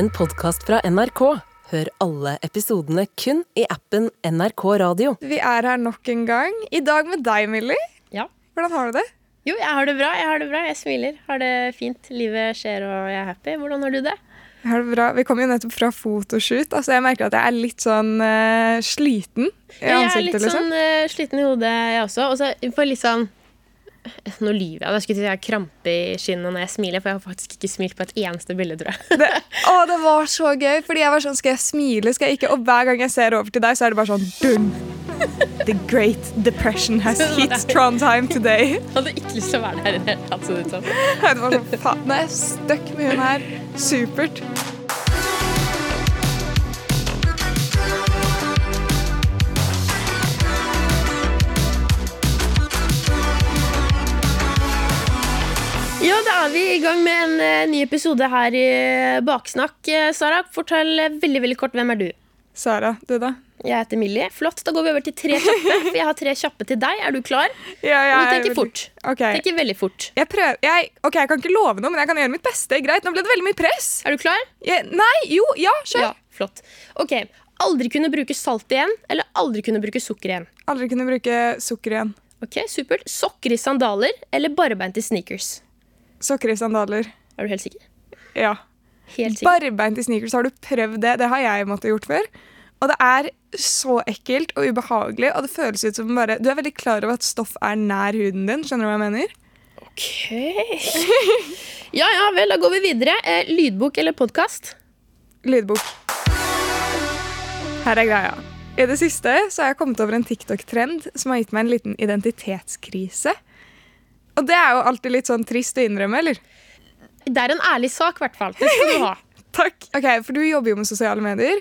en podkast fra NRK. Hør alle episodene kun i appen NRK Radio. Vi er her nok en gang. I dag med deg, Millie. Ja. Hvordan har du det? Jo, jeg har det bra. Jeg har det bra. Jeg smiler. Har det fint. Livet skjer, og jeg er happy. Hvordan har du det? Jeg har det bra. Vi kom jo nettopp fra fotoshoot. Altså, jeg merker at jeg er litt sånn uh, sliten i ansiktet. Ja, jeg er litt liksom. sånn uh, sliten i hodet, jeg også. Og så får jeg litt sånn Nå lyver jeg. Jeg skulle si jeg har krampe i skinnet når jeg smiler, for jeg har faktisk ikke smilt på et eneste bilde, tror jeg. Det, å, det var så gøy, fordi jeg var sånn Skal jeg smile, skal jeg ikke? Og hver gang jeg ser over til deg, så er det bare sånn dun. The great depression has hit Trondheim today. Jeg hadde ikke lyst til å være der i det hele tatt. så det ut som. Det var sånn, faen, Nå er jeg stuck med hun her. Supert. Ja, da er vi i gang med en eh, ny episode her i Baksnakk. Eh, Sara, fortell eh, veldig veldig kort hvem er du? Sara, du da? Jeg heter Millie. Flott, Da går vi over til tre kjappe. For jeg har tre kjappe til deg. Er du klar? Ja, ja. Du er tenker fort. Ok. Tenker veldig fort. Jeg prøver jeg, Ok, jeg kan ikke love noe, men jeg kan gjøre mitt beste. Greit, Nå ble det veldig mye press. Er du klar? Jeg, nei, jo, ja, kjør. Ja, flott. Ok, Aldri kunne bruke salt igjen, eller aldri kunne bruke sukker igjen? Aldri kunne bruke sukker igjen. Ok, supert. Sokker i sandaler eller barbeint i sneakers? Sokker i sandaler. Er du helt sikker? Ja. Helt sikker. Barbeint i sneakers, har du prøvd det? Det har jeg måttet gjort før. Og det er så ekkelt og ubehagelig, og det føles ut som bare Du er veldig klar over at stoff er nær huden din, skjønner du hva jeg mener? Ok. Ja, ja, vel, da går vi videre. Eh, lydbok eller podkast? Lydbok. Her er greia. I det siste så har jeg kommet over en TikTok-trend som har gitt meg en liten identitetskrise. Og det er jo alltid litt sånn trist å innrømme, eller? Det er en ærlig sak, i hvert fall. Det skal du ha. Takk. Ok, For du jobber jo med sosiale medier.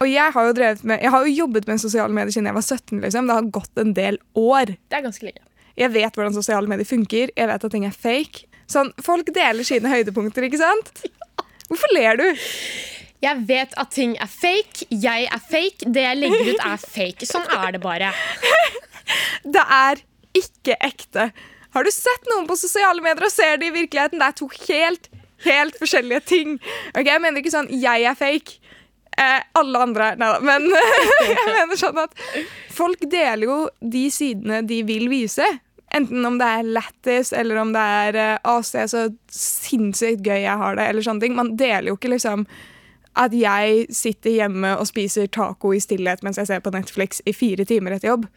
Og jeg har jo, drevet med, jeg har jo jobbet med sosiale medier siden jeg var 17. liksom. Det har gått en del år. Det er ganske lenge. Jeg vet hvordan sosiale medier funker. Jeg vet at ting er fake. Sånn, Folk deler sine høydepunkter, ikke sant? Hvorfor ler du? Jeg vet at ting er fake. Jeg er fake. Det jeg legger ut, er fake. Sånn er det bare. Det er ikke ekte. Har du sett noen på sosiale medier og ser det i virkeligheten? Det er to helt, helt forskjellige ting. Ok, Jeg mener ikke sånn 'jeg er fake'. Eh, alle andre Nei da. Men jeg mener sånn at folk deler jo de sidene de vil vise. Enten om det er lættis, eller om det er ac, 'Å, se så sinnssykt gøy jeg har det', eller sånne ting. Man deler jo ikke liksom at jeg sitter hjemme og spiser taco i stillhet mens jeg ser på Netflix i fire timer etter jobb.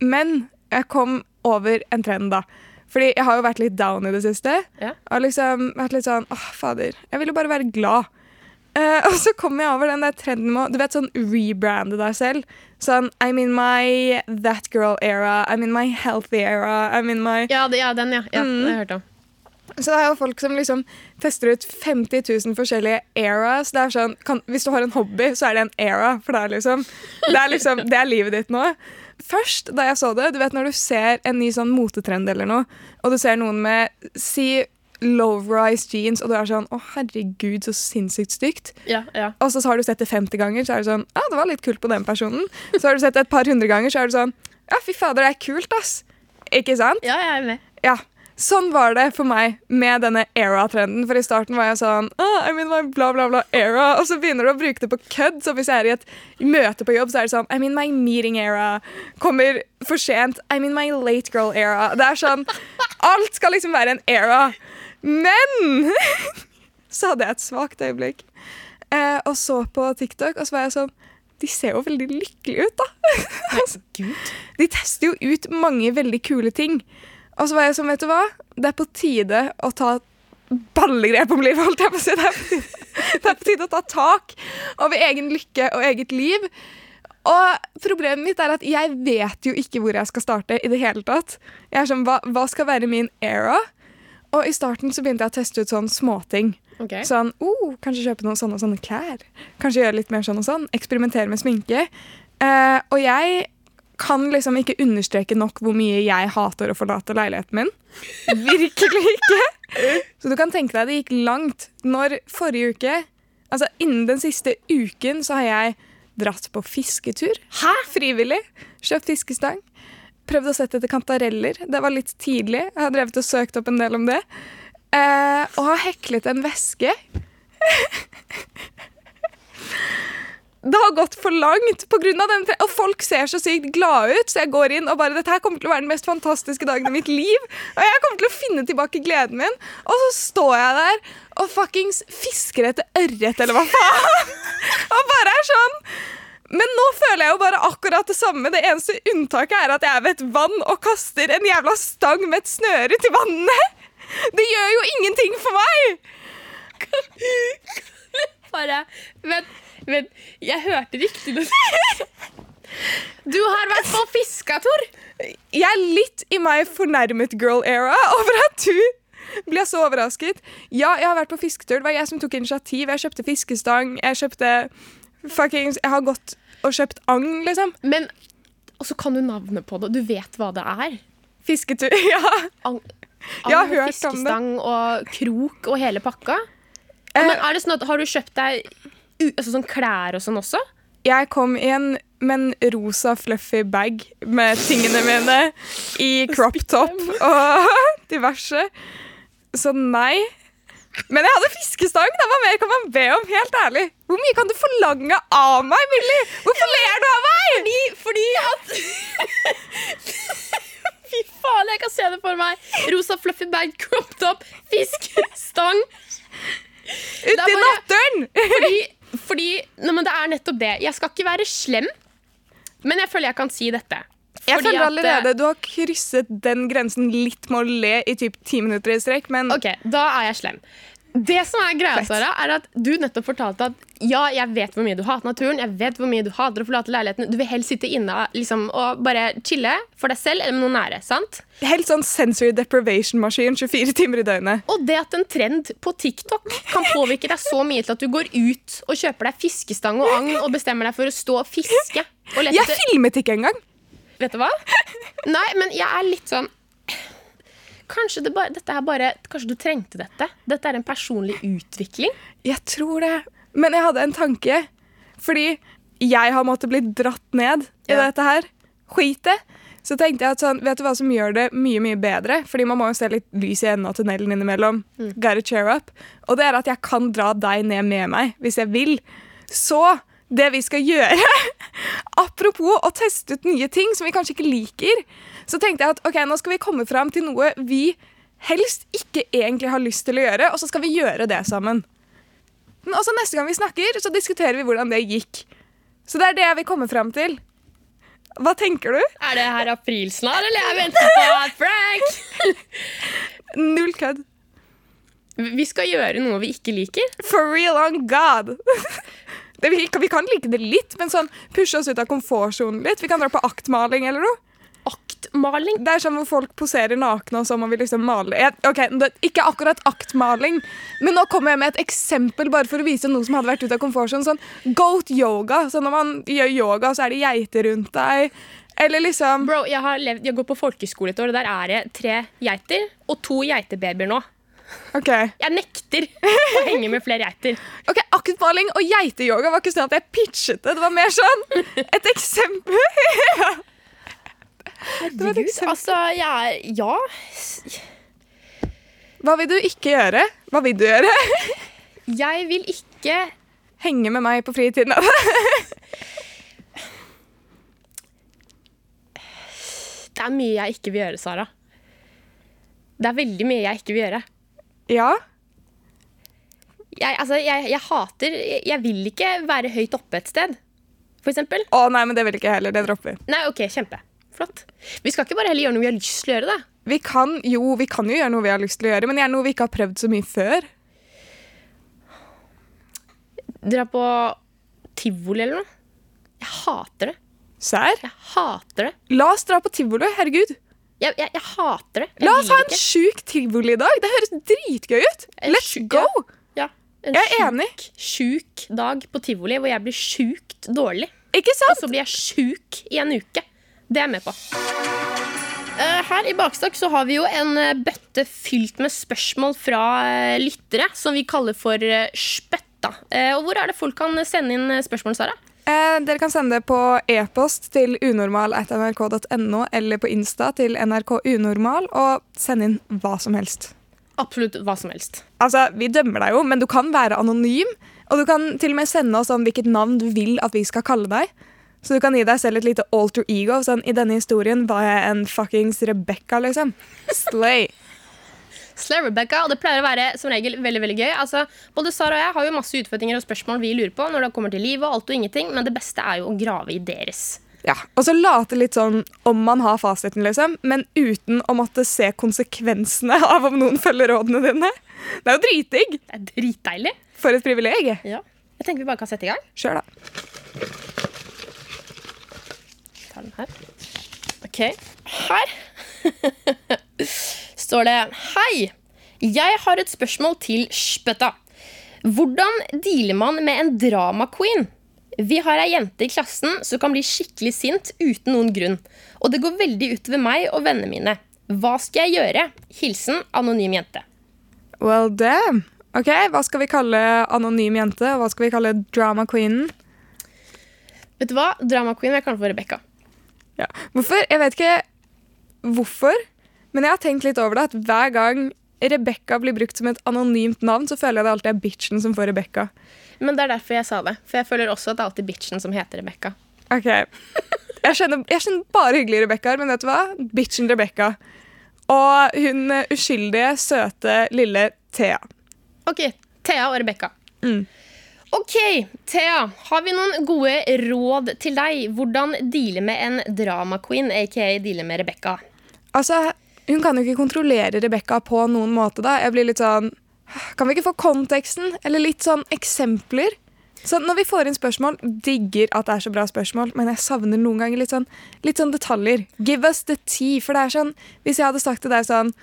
Men jeg kom over en trend, da. Fordi jeg har jo vært litt down i det siste. Ja. Og liksom vært litt sånn åh, fader. Jeg vil jo bare være glad. Uh, og så kom jeg over den der trenden med å du vet, sånn rebrande deg selv. Sånn I'm in my that girl era. I'm in my healthy era. I'm in my Ja, det, ja den, ja. ja Det har jeg så det er jo folk som liksom tester ut 50 000 forskjellige eras. Det er sånn, kan, hvis du har en hobby, så er det en era. For er liksom det er, liksom, det er livet ditt nå. Først da jeg så det, du vet når du ser en ny sånn motetrend eller noe, og du ser noen med si low-rise jeans, og du er sånn Å, herregud, så sinnssykt stygt. Ja, ja. Og så har du sett det 50 ganger, så er det sånn Ja, det var litt kult på den personen. Så har du sett det et par hundre ganger, så er det sånn Ja, fy fader, det er kult, ass. Ikke sant? ja, jeg er med. Ja, sånn var det for meg med denne era-trenden. For i starten var jeg sånn ah, I mean my bla, bla, bla era. Og så begynner du å bruke det på kødd. Så hvis jeg er i et møte på jobb, så er det sånn I mean my meeting era. Kommer for sent. I mean my late girl era. Det er sånn Alt skal liksom være en era. Men så hadde jeg et svakt øyeblikk eh, og så på TikTok, og så var jeg sånn De ser jo veldig lykkelige ut, da. Gud. De tester jo ut mange veldig kule ting. Og så var jeg sånn, vet du hva? Det er på tide å ta ballegrep om livet, holdt jeg på å si. Det er på tide, det er på tide å ta tak over egen lykke og eget liv. Og problemet mitt er at jeg vet jo ikke hvor jeg skal starte i det hele tatt. Jeg er sånn, hva, hva skal være min era? Og i starten så begynte jeg å teste ut sånn småting. Okay. Sånn, oh, kanskje kjøpe noen sånne og sånne klær. Kanskje gjøre litt mer sånn og sånn. Eksperimentere med sminke. Eh, og jeg kan liksom ikke understreke nok hvor mye jeg hater å forlate leiligheten min. Virkelig ikke. Så du kan tenke deg det gikk langt. Når forrige uke, altså innen den siste uken, så har jeg dratt på fisketur. Hæ? Frivillig. Kjøpt fiskestang. Prøvd å sette etter kantareller. Det var litt tidlig. Jeg har drevet og søkt opp en del om det. Eh, og har heklet en veske. det har gått for langt på grunn av den tre- Og folk ser så sykt glade ut, så jeg går inn og bare Dette her kommer til å være den mest fantastiske dagen i mitt liv. Og jeg kommer til å finne tilbake gleden min. Og så står jeg der og fuckings fisker etter ørret, eller hva faen. Og bare er sånn men nå føler jeg jo bare akkurat det samme. Det eneste unntaket er at jeg er ved et vann og kaster en jævla stang med et snøre til vannet. Det gjør jo ingenting for meg! Bare Vent, vent. Jeg hørte riktig noe. Du har vært på fiska, Tor. Jeg er litt i my fornærmet girl-era over at du blir så overrasket. Ja, jeg har vært på fisketur. Det var jeg som tok initiativ. Jeg kjøpte fiskestang. Jeg kjøpte fuckings Jeg har gått og kjøpt agn, liksom. Men Og så kan du navnet på det. Du vet hva det er. Fisketur. Ja. Ang Jeg har hørt om det. fiskestang og krok og hele pakka. Eh. Men er det sånn at Har du kjøpt deg altså sånn klær og sånn også? Jeg kom i en med en rosa fluffy bag med tingene mine i crop top og diverse. Så nei. Men jeg hadde fiskestang. da, Hva mer kan man be om? Helt ærlig. Hvor mye kan du forlange av meg, Millie? Hvorfor ler du av meg? Fordi, fordi at Fy faen, jeg kan se det for meg. Rosa fluffy bag, crop top, fiskestang. Ute i bare- nattøren! Fordi, fordi nei, men Det er nettopp det. Jeg skal ikke være slem, men jeg føler jeg kan si dette. Jeg Fordi føler at, allerede du har krysset den grensen litt med å le i typ ti minutter i strekk, men Ok, da er jeg slem. Det som er greia, Sara, er at du nettopp fortalte at ja, jeg vet hvor mye du hater naturen, jeg vet hvor mye du hater å forlate leiligheten. Du vil helst sitte inne liksom, og bare chille for deg selv eller med noen nære. sant? helt sånn sensory deprivation-maskin 24 timer i døgnet. Og det at en trend på TikTok kan påvirke deg så mye til at du går ut og kjøper deg fiskestang og agn og bestemmer deg for å stå og fiske. Og Jeg filmet ikke engang! Vet du hva? Nei, men jeg er litt sånn Kanskje, det bare, dette bare, kanskje du trengte dette? Dette er en personlig utvikling? Jeg tror det. Men jeg hadde en tanke. Fordi jeg har måttet bli dratt ned i Ja. dette her. Skitet. Så tenkte jeg at sånn, vet du hva som gjør det mye mye bedre? Fordi man må jo se litt lys i enden av tunnelen innimellom. Gotta cheer up. Og det er at jeg kan dra deg ned med meg hvis jeg vil. Så det vi skal gjøre Apropos å teste ut nye ting som vi kanskje ikke liker, så tenkte jeg at ok, nå skal vi komme fram til noe vi helst ikke egentlig har lyst til å gjøre, og så skal vi gjøre det sammen. Men også neste gang vi snakker, så diskuterer vi hvordan det gikk. Så det er det jeg vil komme fram til. Hva tenker du? Er det her aprilsnarr, eller jeg venter på et prank? Null kødd. Vi skal gjøre noe vi ikke liker. For real on God. Det, vi, vi kan like det litt, men sånn pushe oss ut av komfortsonen litt. Vi kan dra på aktmaling eller noe. Aktmaling. Det er sånn hvor folk poserer nakne, og så må vi liksom male. Jeg, ok, det, Ikke akkurat aktmaling, men nå kommer jeg med et eksempel bare for å vise noe som hadde vært ute av komfortsonen. Sånn goat yoga. Så når man gjør yoga, så er det geiter rundt deg. Eller liksom Bro, jeg, har levd, jeg går på folkeskole et år, og der er det tre geiter og to geitebabyer nå. OK. Jeg nekter å henge med flere geiter. Ok, Aktmaling og geiteyoga var ikke sånn at jeg pitchet det. Det var mer sånn et eksempel. var et eksempel. Altså, jeg Ja. Hva vil du ikke gjøre? Hva vil du gjøre? Jeg vil ikke Henge med meg på fritiden. Det er mye jeg ikke vil gjøre, Sara. Det er veldig mye jeg ikke vil gjøre. Ja. Jeg, altså, jeg, jeg hater jeg, jeg vil ikke være høyt oppe et sted, for eksempel. Å nei, men det vil ikke jeg heller. Det dropper. Nei, ok, kjempe. Flott. Vi skal ikke bare heller gjøre noe vi har lyst til å gjøre, da. Vi kan jo vi kan jo gjøre noe vi har lyst til å gjøre, men gjerne noe vi ikke har prøvd så mye før. Dra på tivoli eller noe. Jeg hater det. Serr? Jeg hater det. La oss dra på tivoli. Herregud. Jeg, jeg, jeg hater det. Jeg La oss ha en sjuk tivoli i dag. Det høres dritgøy ut. Let's go. Ja, en Jeg er sjuk- enig. Sjuk dag på tivoli hvor jeg blir sjukt dårlig. Ikke sant? Og så blir jeg sjuk i en uke. Det er jeg med på. Eh, Her i Bakstakk så har vi jo en eh, bøtte fylt med spørsmål fra eh, lyttere, som vi kaller for Spøtta. Og hvor er det folk kan sende inn spørsmål, Sara? Eh, dere kan sende det på e-post til unormal.nrk.no eller på Insta til nrkunormal og sende inn hva som helst. Absolutt hva som helst. Altså, Vi dømmer deg jo, men du kan være anonym. Og du kan til og med sende oss om hvilket navn du vil at vi skal kalle deg. Så du kan gi deg selv et lite alter ego. Sånn, I denne historien var jeg en fuckings Rebecca, liksom. Slay. Slay Rebecca, og det pleier å være som regel veldig veldig gøy. Altså, både Sara og jeg har jo masse utfordringer og spørsmål vi lurer på når det kommer til liv og alt og ingenting, men det beste er jo å grave i deres. Ja, Og så late litt sånn om man har fasiten, liksom, men uten å måtte se konsekvensene av om noen følger rådene dine. Det er jo dritdigg! Det er dritdeilig. For et privileg. Ja. Jeg tenker vi bare kan sette i gang. Kjør, da. tar den her. Ok. Her står det Hei! Jeg har et spørsmål til Spøtta. Hvordan dealer man med en drama queen? Vi har ei jente i klassen som kan bli skikkelig sint uten noen grunn. Og det går veldig utover meg og vennene mine. Hva skal jeg gjøre? Hilsen anonym jente. Well, damn. Ok, Hva skal vi kalle anonym jente, og hva skal vi kalle drama queenen? Vet du hva? Drama queen vil jeg kalle for Rebekka. Ja. Hvorfor? Jeg vet ikke hvorfor, men jeg har tenkt litt over det. At hver gang Rebekka blir brukt som et anonymt navn, så føler jeg det alltid er bitchen som får Rebekka. Men det er derfor jeg sa det. For jeg føler også at det er alltid bitchen som heter Rebekka. Ok. Jeg kjenner, jeg kjenner bare hyggelige Rebekkaer, men vet du hva? Bitchen Rebekka. Og hun uskyldige, søte, lille Thea. Ok, Thea og Rebekka. Mm. Ok, Thea. Har vi noen gode råd til deg? Hvordan deale med en drama queen, aka deale med Rebekka? Altså, hun kan jo ikke kontrollere Rebekka på noen måte. da. Jeg blir litt sånn Kan vi ikke få konteksten? Eller litt sånn eksempler? Så Når vi får inn spørsmål, digger at det er så bra spørsmål, men jeg savner noen ganger litt sånn, litt sånn detaljer. Give us the tea. For det er sånn, hvis jeg hadde sagt til deg sånn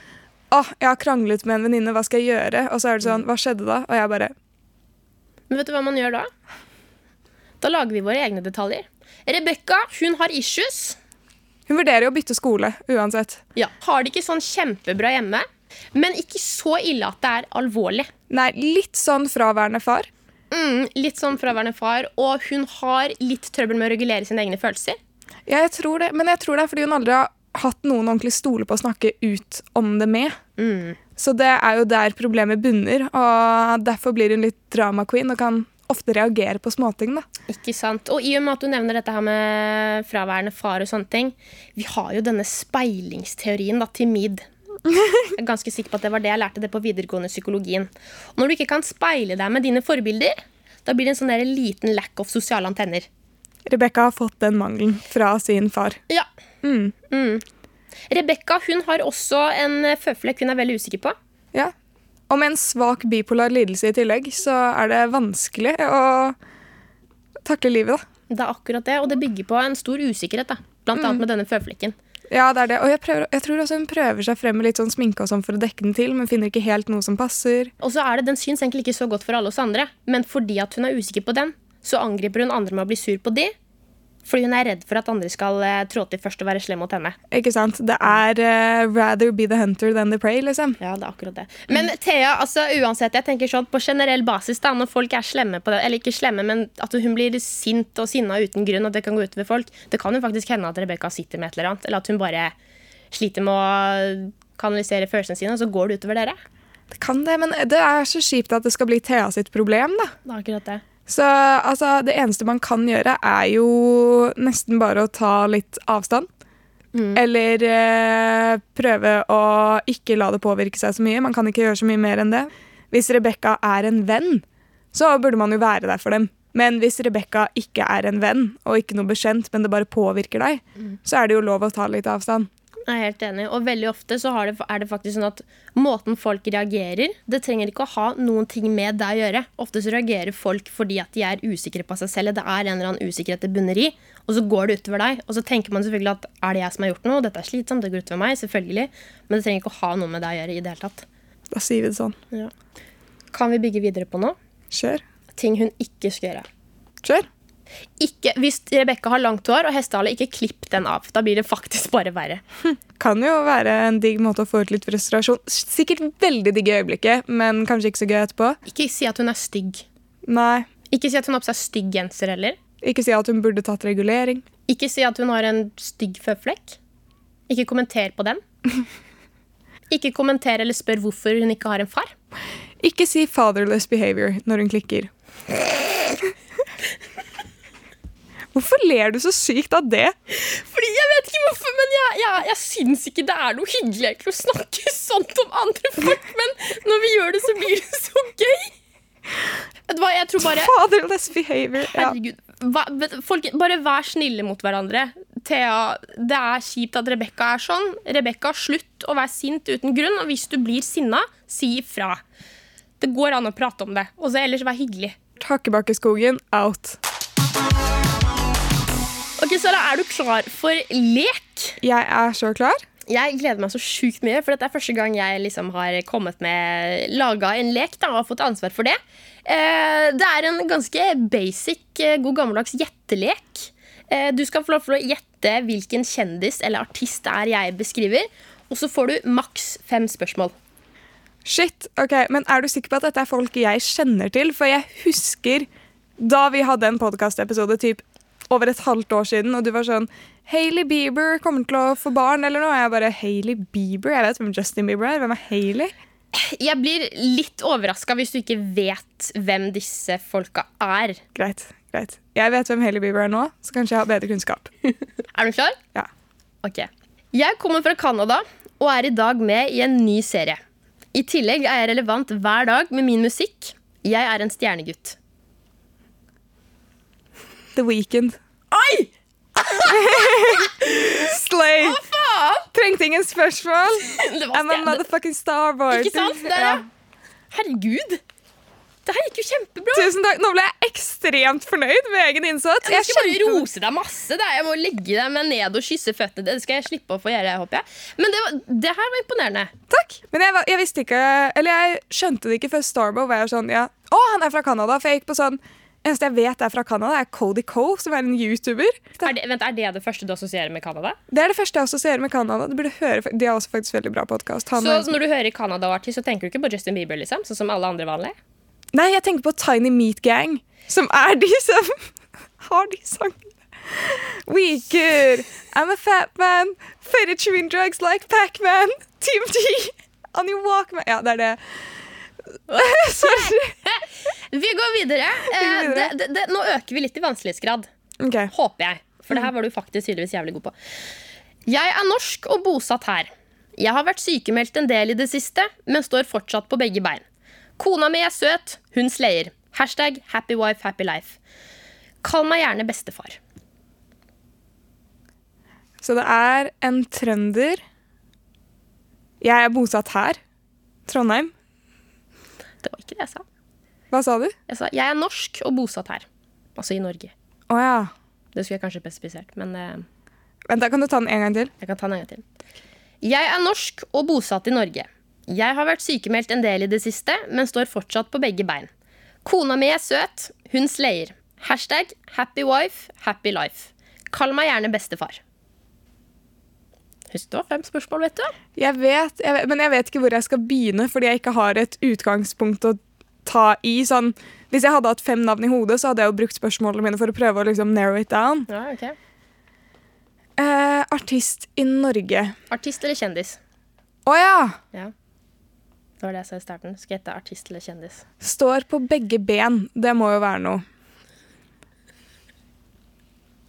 Å, jeg har kranglet med en venninne, hva skal jeg gjøre? Og så er det sånn, hva skjedde da? Og jeg bare Men vet du hva man gjør da? Da lager vi våre egne detaljer. Rebekka hun har issues. Hun vurderer jo å bytte skole uansett. Ja. Har det ikke sånn kjempebra hjemme, men ikke så ille at det er alvorlig. Nei, litt sånn fraværende far. Mm, litt sånn fraværende far, og hun har litt trøbbel med å regulere sine egne følelser. Ja, jeg tror det, men jeg tror det er fordi hun aldri har hatt noen ordentlig stole på å snakke ut om det med. Mm. Så det er jo der problemet bunner, og derfor blir hun litt drama queen og kan ofte reagerer på småting. da. Ikke sant? Og i og med at du nevner dette her med fraværende far og sånne ting, vi har jo denne speilingsteorien da, til MID. Jeg er ganske sikker på at det var det jeg lærte det på videregående psykologien. Og når du ikke kan speile deg med dine forbilder, da blir det en sånn der liten lack of sosiale antenner. Rebekka har fått den mangelen fra sin far. Ja. Mm. Mm. Rebekka har også en føflekk hun er veldig usikker på. Ja. Og med en svak bipolar lidelse i tillegg, så er det vanskelig å takle livet, da. Det er akkurat det, og det bygger på en stor usikkerhet. da. Blant annet med denne føflekken. Ja, det er det. Og jeg, prøver, jeg tror også hun prøver seg frem med litt sånn sminke og sånn for å dekke den til, men finner ikke helt noe som passer. Og så er det, Den syns egentlig ikke så godt for alle oss andre, men fordi at hun er usikker på den, så angriper hun andre med å bli sur på de. Fordi hun er redd for at andre skal eh, trå til først og være slem mot henne. Ikke sant? Det er uh, rather be the hunter than the prey, liksom. Ja, det er akkurat det. Men Thea, altså uansett, jeg tenker sånn på generell basis, da, når folk er slemme på det, eller ikke slemme, men at hun blir sint og sinna uten grunn, og det kan gå utover folk, det kan jo faktisk hende at Rebekka sitter med et eller annet, eller at hun bare sliter med å kanalisere følelsene sine, og så går det utover dere. Det kan det, men det er så kjipt at det skal bli Thea sitt problem, da. Det er akkurat det. Så altså, det eneste man kan gjøre, er jo nesten bare å ta litt avstand. Mm. Eller eh, prøve å ikke la det påvirke seg så mye. Man kan ikke gjøre så mye mer enn det. Hvis Rebekka er en venn, så burde man jo være der for dem. Men hvis Rebekka ikke er en venn, og ikke noe bekjent, men det bare påvirker deg, så er det jo lov å ta litt avstand. Jeg er helt enig. Og veldig ofte så har det, er det faktisk sånn at måten folk reagerer, det trenger ikke å ha noen ting med deg å gjøre. Ofte så reagerer folk fordi at de er usikre på seg selv. Det er en eller annen usikkerhet det bunner i, og så går det utover deg. Og så tenker man selvfølgelig at er det jeg som har gjort noe? Dette er slitsomt, det går utover meg. Selvfølgelig. Men det trenger ikke å ha noe med deg å gjøre i det hele tatt. Da sier vi det sånn. Kan vi bygge videre på noe? Kjør. Ting hun ikke skal gjøre. Kjør. Ikke, hvis Rebekka har langt hår og hestehale, ikke klipp den av. Da blir det faktisk bare verre. Kan jo være en digg måte å få ut litt frustrasjon. Sikkert veldig digg i øyeblikket, men kanskje ikke så gøy etterpå. Ikke si at hun er stygg. Nei. Ikke si at hun har på seg stygg genser heller. Ikke si at hun burde tatt regulering. Ikke si at hun har en stygg føflekk. Ikke kommenter på den. Ikke kommenter eller spør hvorfor hun ikke har en far. Ikke si 'fatherless behavior' når hun klikker. Hvorfor ler du så sykt av det? Fordi jeg vet ikke hvorfor, men jeg, jeg, jeg syns ikke det er noe hyggelig egentlig å snakke sånt om andre folk. Men når vi gjør det, så blir det så gøy. Vet du hva, jeg tror bare Fatherless behavior. Ja. Herregud. Hva, folk, bare vær snille mot hverandre. Thea, det er kjipt at Rebekka er sånn. Rebekka, slutt å være sint uten grunn. Og hvis du blir sinna, si ifra. Det går an å prate om det. Og så ellers vær hyggelig. Hakkebakkeskogen out. Ok, Sara, er du klar for lek? Jeg er så klar. Jeg gleder meg så sjukt mye, for dette er første gang jeg liksom har kommet med laga en lek da, og fått ansvar for det. Eh, det er en ganske basic, eh, god gammeldags gjettelek. Eh, du skal få lov til å gjette hvilken kjendis eller artist det er jeg beskriver. Og så får du maks fem spørsmål. Shit, ok, Men er du sikker på at dette er folk jeg kjenner til? For jeg husker da vi hadde en podkastepisode typ over et halvt år siden, og du var sånn Hailey Bieber kommer til å få barn, eller noe. Og jeg bare Hailey Bieber? Jeg vet hvem Justin Bieber er. Hvem er Hailey? Jeg blir litt overraska hvis du ikke vet hvem disse folka er. Greit. greit. Jeg vet hvem Hailey Bieber er nå, så kanskje jeg har bedre kunnskap. Er du klar? Ja. Ok. Jeg kommer fra Canada og er i dag med i en ny serie. I tillegg er jeg relevant hver dag med min musikk. Jeg er en stjernegutt. The Weekend. Oi! Slay! Faen! Trengte ingen spørsmål. Det var I'm a motherfucking starboard. Ikke sant? Det Ja. er, herregud. Det her gikk jo kjempebra. Tusen takk. Nå ble jeg ekstremt fornøyd med egen innsats. Jeg Jeg skal bare kjente- rose deg masse. Det er, jeg må legge med ned og kysse føttene. Det skal jeg slippe å få gjøre. håper jeg Men det, var, det her var imponerende. Takk. Men jeg, var, jeg visste ikke Eller jeg skjønte det ikke før Starbow var jeg sånn ja, Å, han er fra Canada. For jeg gikk på sånn Eneste jeg vet er fra Canada, er Cody Coe, som er en YouTuber. Er det, vent, er det det første du assosierer med Canada? Det er det første jeg assosierer med Canada. De har også faktisk veldig bra podkast. Så når du hører Canada-artist, så tenker du ikke på Justin Bieber, liksom? Sånn som alle andre vanlige? Nei, jeg tenker på Tiny Meat Gang, som er de som har de sangene. We good. I'm a fat man. Chewing drugs like Pac-Man. Team T, On your walkman. Ja, det er det. Sorry. Vi går videre. Eh. Det, det, det, nå øker vi litt i vanskelighetsgrad. Okay. Håper jeg. For det her var du faktisk tydeligvis jævlig god på. Jeg er norsk og bosatt her. Jeg har vært sykemeldt en del i det siste, men står fortsatt på begge bein. Kona mi er søt, hun slayer. Hashtag happy wife, happy life. Kall meg gjerne bestefar. Så det er en trønder. Jeg er bosatt her. Trondheim. Det var ikke det jeg sa. Hva sa du? Jeg sa jeg er norsk og bosatt her. Altså i Norge. Å ja. Det skulle jeg kanskje spesifisert, men uh, Vent, da kan du ta den en gang til. jeg kan ta den en gang til. Jeg er norsk og bosatt i Norge. Jeg har vært sykemeldt en del i det siste, men står fortsatt på begge bein. Kona mi er søt, hun slayer. Hashtag happy wife, happy life. Kall meg gjerne bestefar. Husk det var fem spørsmål, vet du. Jeg vet, jeg vet, men jeg vet ikke hvor jeg skal begynne, fordi jeg ikke har et utgangspunkt å ta i. Sånn, hvis jeg hadde hatt fem navn i hodet, så hadde jeg jo brukt spørsmålene mine for å prøve å liksom narrow it down. Ja, okay. Eh, artist i Norge. Artist eller kjendis? Å ja! Ja. Det var det jeg sa i starten. Skal jeg hete artist eller kjendis? Står på begge ben. Det må jo være noe.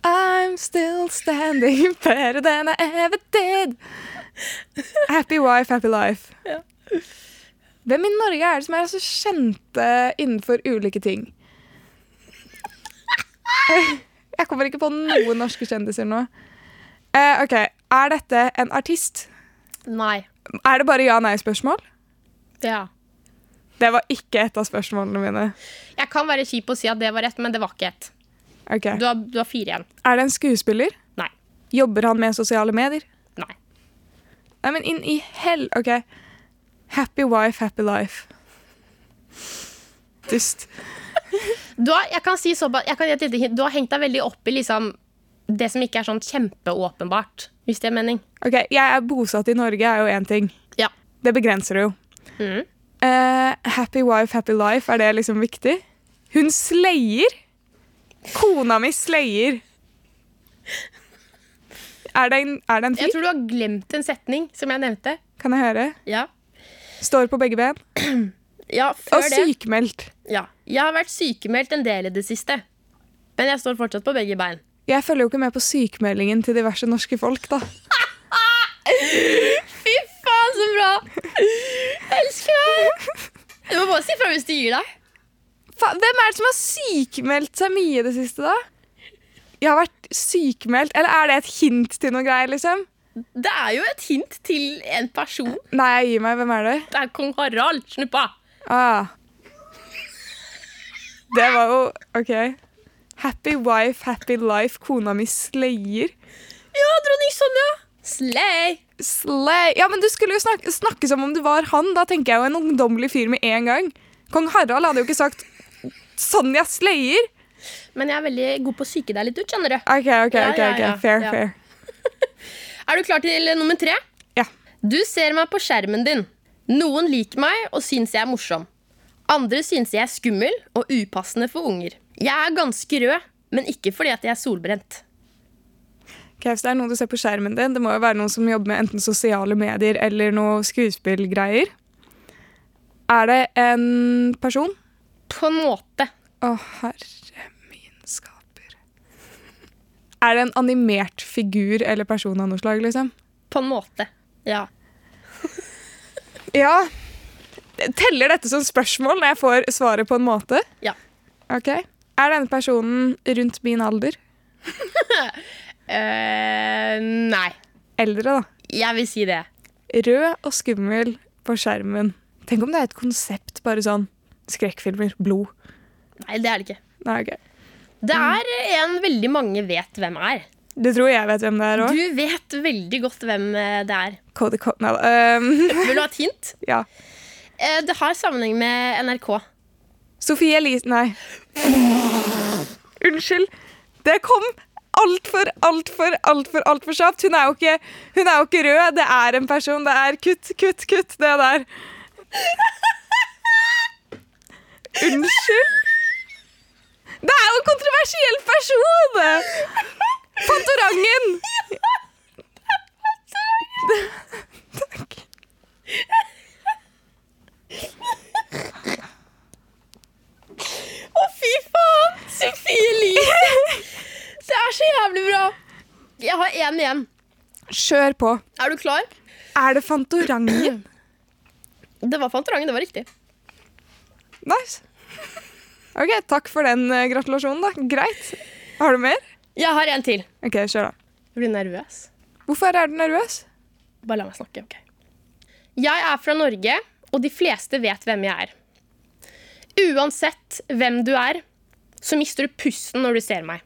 I'm still standing better than I ever did. Happy wife, happy life. Ja. Hvem i Norge er det som er så kjente innenfor ulike ting? Jeg kommer ikke på noen norske kjendiser nå. Uh, ok, Er dette en artist? Nei. Er det bare ja-nei-spørsmål? Ja. Det var ikke et av spørsmålene mine. Jeg kan være kjip og si at det var rett, men det var ikke ett. Ok. Du har, du har fire igjen. Er det en skuespiller? Nei. Jobber han med sosiale medier? Nei. Nei, men inn i hell OK. Happy wife, happy life. Dust. Du har, jeg kan si såpass, jeg kan gi et lite hint. Du har hengt deg veldig opp i liksom, det som ikke er sånn kjempeåpenbart, hvis det er mening. OK, jeg er bosatt i Norge, er jo én ting. Ja. Det begrenser det jo. Mm. Uh, happy wife, happy life, er det liksom viktig? Hun slayer! Kona mi slayer. Er det en, er det en Jeg tror du har glemt en setning som jeg nevnte. Kan jeg høre? Ja. Står på begge ben. Ja, Og før det. sykemeldt. Ja. Jeg har vært sykemeldt en del i det siste. Men jeg står fortsatt på begge bein. Jeg følger jo ikke med på sykemeldingen til diverse norske folk, da. Fy faen, så bra! Jeg elsker deg! Du må bare si fra hvis du gir deg. Hvem er det som har sykemeldt seg mye i det siste, da? Jeg har vært sykemeldt, eller er det et hint til noe greier, liksom? Det er jo et hint til en person. Nei, jeg gir meg. Hvem er det? Det er kong Harald. Snuppa. Ah. Det var jo OK. Happy wife, happy life. Kona mi slayer. Ja, dronning Sonja. Slay. Slay. Ja, men du skulle jo snakke, snakke som om du var han. Da tenker jeg jo en ungdommelig fyr med en gang. Kong Harald hadde jo ikke sagt Sonja slayer. Men jeg er veldig god på å psyke deg litt ut, skjønner du. OK, OK, ok, ok. Fair, fair. Er du klar til nummer tre? Ja. Du ser meg på skjermen din. Noen liker meg og syns jeg er morsom. Andre syns jeg er skummel og upassende for unger. Jeg er ganske rød, men ikke fordi at jeg er solbrent. Ok, Hvis det er noe du ser på skjermen din, det må jo være noen som jobber med enten sosiale medier eller noe skuespillgreier. Er det en person? På en måte. Å, herre min skaper. Er det en animert figur eller person av noe slag, liksom? På en måte. Ja. Ja. Teller dette som spørsmål når jeg får svaret på en måte? Ja. Ok. Er denne personen rundt min alder? uh, nei. Eldre, da. Jeg vil si det. Rød og skummel på skjermen. Tenk om det er et konsept, bare sånn skrekkfilmer, blod. Nei, det er det ikke. Nei, okay. Det er en veldig mange vet hvem er. Du tror jeg vet hvem det er òg? Du vet veldig godt hvem eh, det er. Cody Cotnell. Um, Vil du ha et hint? ja. Eh, Det har sammenheng med NRK. Sofie Elise Nei. Unnskyld. Det kom altfor, altfor, altfor altfor kjapt. Hun er, jo ikke, hun er jo ikke rød. Det er en person. Det er kutt, kutt, kutt, det der. Unnskyld. Det er jo en kontroversiell person! Fantorangen! Takk. Å, fy faen! Sofie Elise! Det er så jævlig bra. Jeg har én igjen. Kjør på. Er du klar? Er det Fantorangen? Det var Fantorangen. Det var riktig. Nice. Ok, takk for den eh, gratulasjonen, da. Greit. Har du mer? Jeg har en til. Ok, kjør da. Jeg blir nervøs. Hvorfor er du nervøs? Bare la meg snakke. ok? Jeg er fra Norge, og de fleste vet hvem jeg er. Uansett hvem du er, så mister du pusten når du ser meg.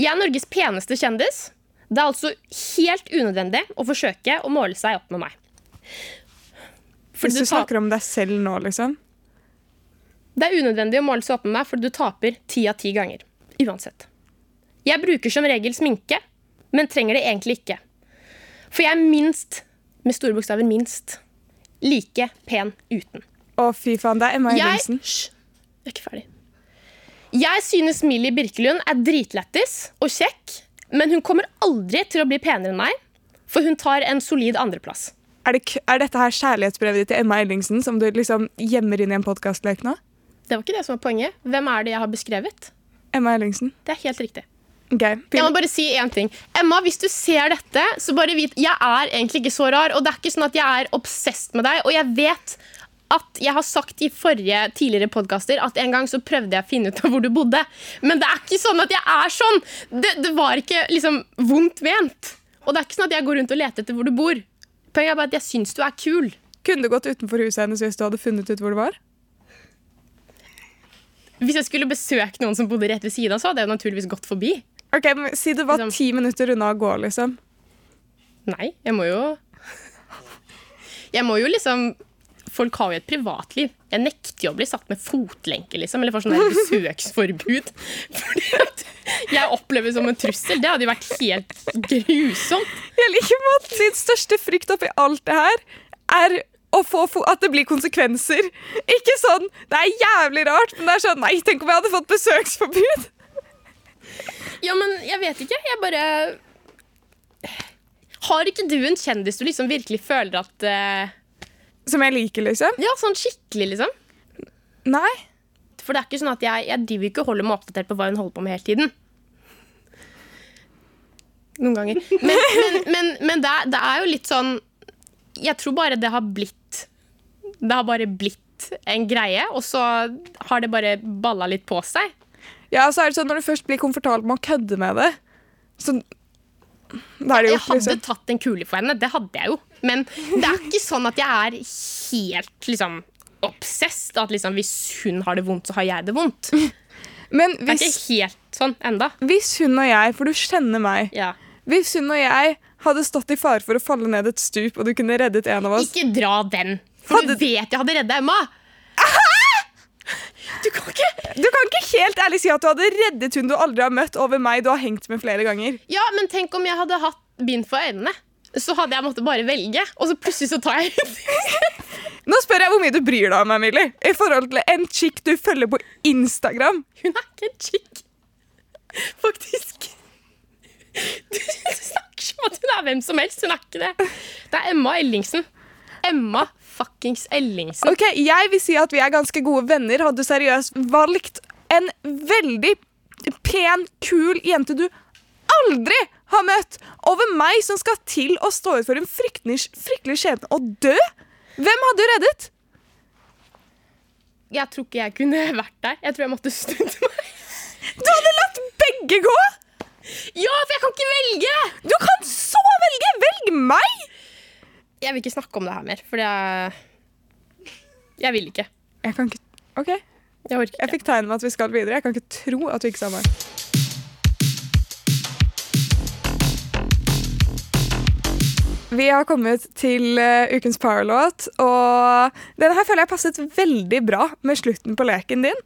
Jeg er Norges peneste kjendis. Det er altså helt unødvendig å forsøke å måle seg opp med meg. Hvis Fordi du du tar- snakker om deg selv nå, liksom. Det er unødvendig å måle opp med meg, for du taper ti av ti ganger. Uansett. Jeg bruker som regel sminke, men trenger det egentlig ikke. For jeg er minst, med store bokstaver minst, like pen uten. Å, fy faen, det er Emma Ellingsen. Hysj, jeg er ikke ferdig. Jeg synes Millie Birkelund er dritlættis og kjekk, men hun kommer aldri til å bli penere enn meg, for hun tar en solid andreplass. Er, det, er dette her kjærlighetsbrevet ditt til Emma Ellingsen som du liksom gjemmer inn i en podkastlek nå? Det var ikke det som var poenget. Hvem er det jeg har beskrevet? Emma Ellingsen. Det er helt riktig. Okay. Jeg må bare si én ting. Emma, hvis du ser dette, så bare vit Jeg er egentlig ikke så rar, og det er ikke sånn at jeg er obsessed med deg. Og jeg vet at jeg har sagt i forrige tidligere podkaster at en gang så prøvde jeg å finne ut av hvor du bodde. Men det er ikke sånn at jeg er sånn! Det, det var ikke liksom vondt ment. Og det er ikke sånn at jeg går rundt og leter etter hvor du bor. Poenget er bare at jeg syns du er kul. Kunne du gått utenfor huset hennes hvis du hadde funnet ut hvor det var? Hvis jeg skulle besøke noen som bodde rett ved siden av, så hadde jeg naturligvis gått forbi. Ok, men Si du var Liksom- ti minutter unna å gå, liksom. Nei, jeg må jo Jeg må jo liksom Folk har jo et privatliv. Jeg nekter jo å bli satt med fotlenke, liksom. Eller får sånn besøksforbud. Fordi at jeg oppleves som en trussel. Det hadde jo vært helt grusomt. Jeg liker at din største frykt oppi alt det her er å få at det blir konsekvenser. Ikke sånn Det er jævlig rart, men det er sånn Nei, tenk om jeg hadde fått besøksforbud! Ja, men jeg vet ikke. Jeg bare Har ikke du en kjendis du liksom virkelig føler at uh... Som jeg liker, liksom. Ja, sånn skikkelig, liksom? Nei. For det er ikke sånn at jeg, jeg driver ikke og holder meg oppdatert på hva hun holder på med hele tiden. Noen ganger. Men, men, men, men det, det er jo litt sånn Jeg tror bare det har blitt Det har bare blitt en greie, og så har det bare balla litt på seg. Ja, så er det sånn Når du først blir komfortabel med å kødde med det, så det er det Jeg hadde liksom. tatt en kule for henne, det hadde jeg jo. Men det er ikke sånn at jeg er helt liksom obsessed. At liksom, hvis hun har det vondt, så har jeg det vondt. Det er ikke helt sånn enda. hvis hun og jeg, for du kjenner meg Ja. Hvis hun og jeg hadde stått i fare for å falle ned et stup, og du kunne reddet en av oss Ikke dra den. For Hadde- du vet jeg hadde redda Emma. Du kan ikke Du kan ikke helt ærlig si at du hadde reddet hun du aldri har møtt, over meg du har hengt med flere ganger. Ja, men tenk om jeg hadde hatt bind for øynene. Så hadde jeg måttet bare velge, og så plutselig så tar jeg Nå spør jeg hvor mye du bryr deg om meg, Millie. i forhold til en chick du følger på Instagram. Hun er ikke en chick. Faktisk. Du snakker som at hun er hvem som helst. Hun er ikke det. Det er Emma Ellingsen. Emma fuckings Ellingsen. Ok, Jeg vil si at vi er ganske gode venner. Hadde du seriøst valgt en veldig pen, kul jente du aldri har møtt, over meg som skal til å stå ut for en fryktelig, fryktelig skjebne og dø? Hvem hadde du reddet? Jeg tror ikke jeg kunne vært der. Jeg tror jeg måtte snudd meg. Du hadde latt begge gå! Ja, for jeg kan ikke velge! Du kan så velge! Velg meg! Jeg vil ikke snakke om det her mer, for jeg Jeg vil ikke. Jeg kan ikke OK, Jeg orker jeg fikk tegn med at vi skal videre. Jeg kan ikke tro at du ikke sa meg. Vi har kommet til uh, ukens powerlåt, og denne her føler jeg passet veldig bra med slutten på leken din.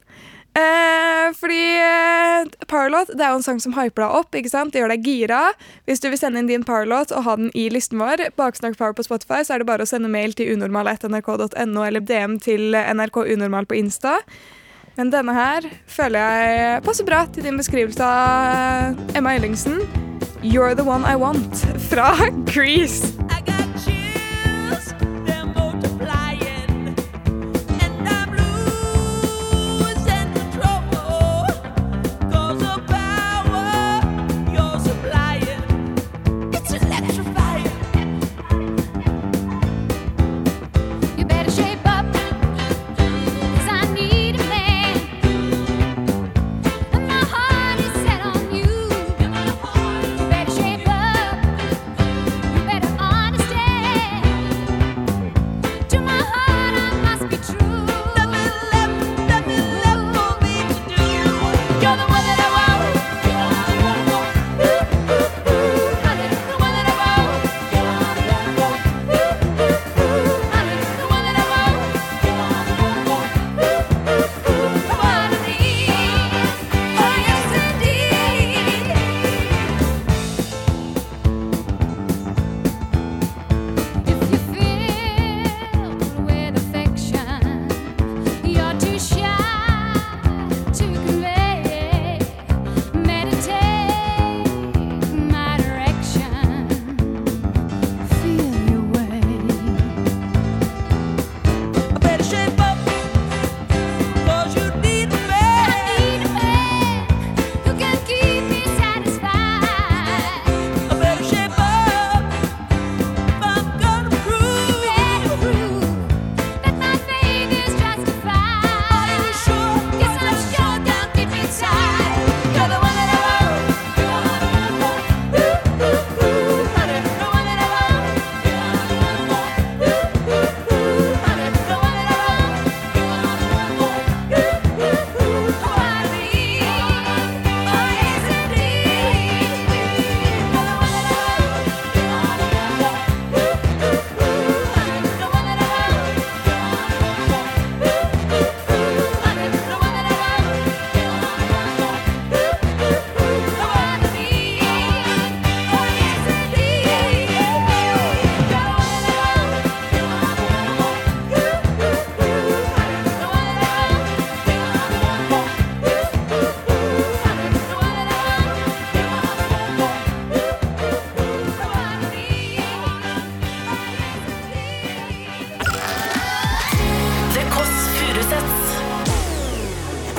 Eh, fordi eh, Parlot det er jo en sang som hyper deg opp. ikke sant? Det gjør deg gira. Hvis du vil sende inn din Parlot og ha den i listen vår, Baksnakk power på Spotify, så er det bare å sende mail til unormal1nrk.no eller DM til NRK Unormal på Insta. Men denne her føler jeg passer bra til din beskrivelse av Emma Ellingsen. You're the one I want fra Grease.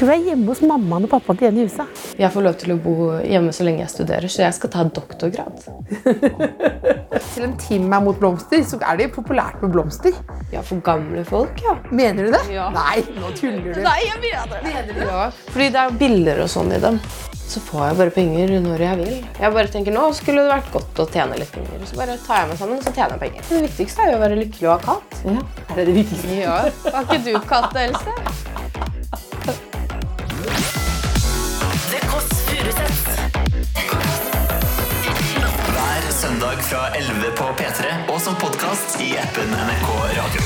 Du er hjemme hos mammaen og pappaen til Jenny Husa. Jeg får lov til å bo hjemme så lenge jeg studerer, så jeg skal ta doktorgrad. Selv om Tim er mot blomster, så er det jo populært med blomster. Ja, for gamle folk, ja. Mener du det? Ja. Nei, nå tuller du. Nei, jeg mener det. Ja, fordi det er bilder og sånn i dem. Så får jeg bare penger når jeg vil. Jeg bare tenker nå skulle det vært godt å tjene litt penger. Så bare tar jeg meg sammen, så tjener jeg penger. Det viktigste er jo å være lykkelig og ha katt. Ja, er det det viktigste? Ja, Har ikke du katt, Else? Søndag fra 11 på P3 og som podkast i appen NRK Radio.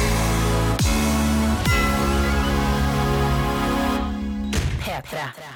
P3.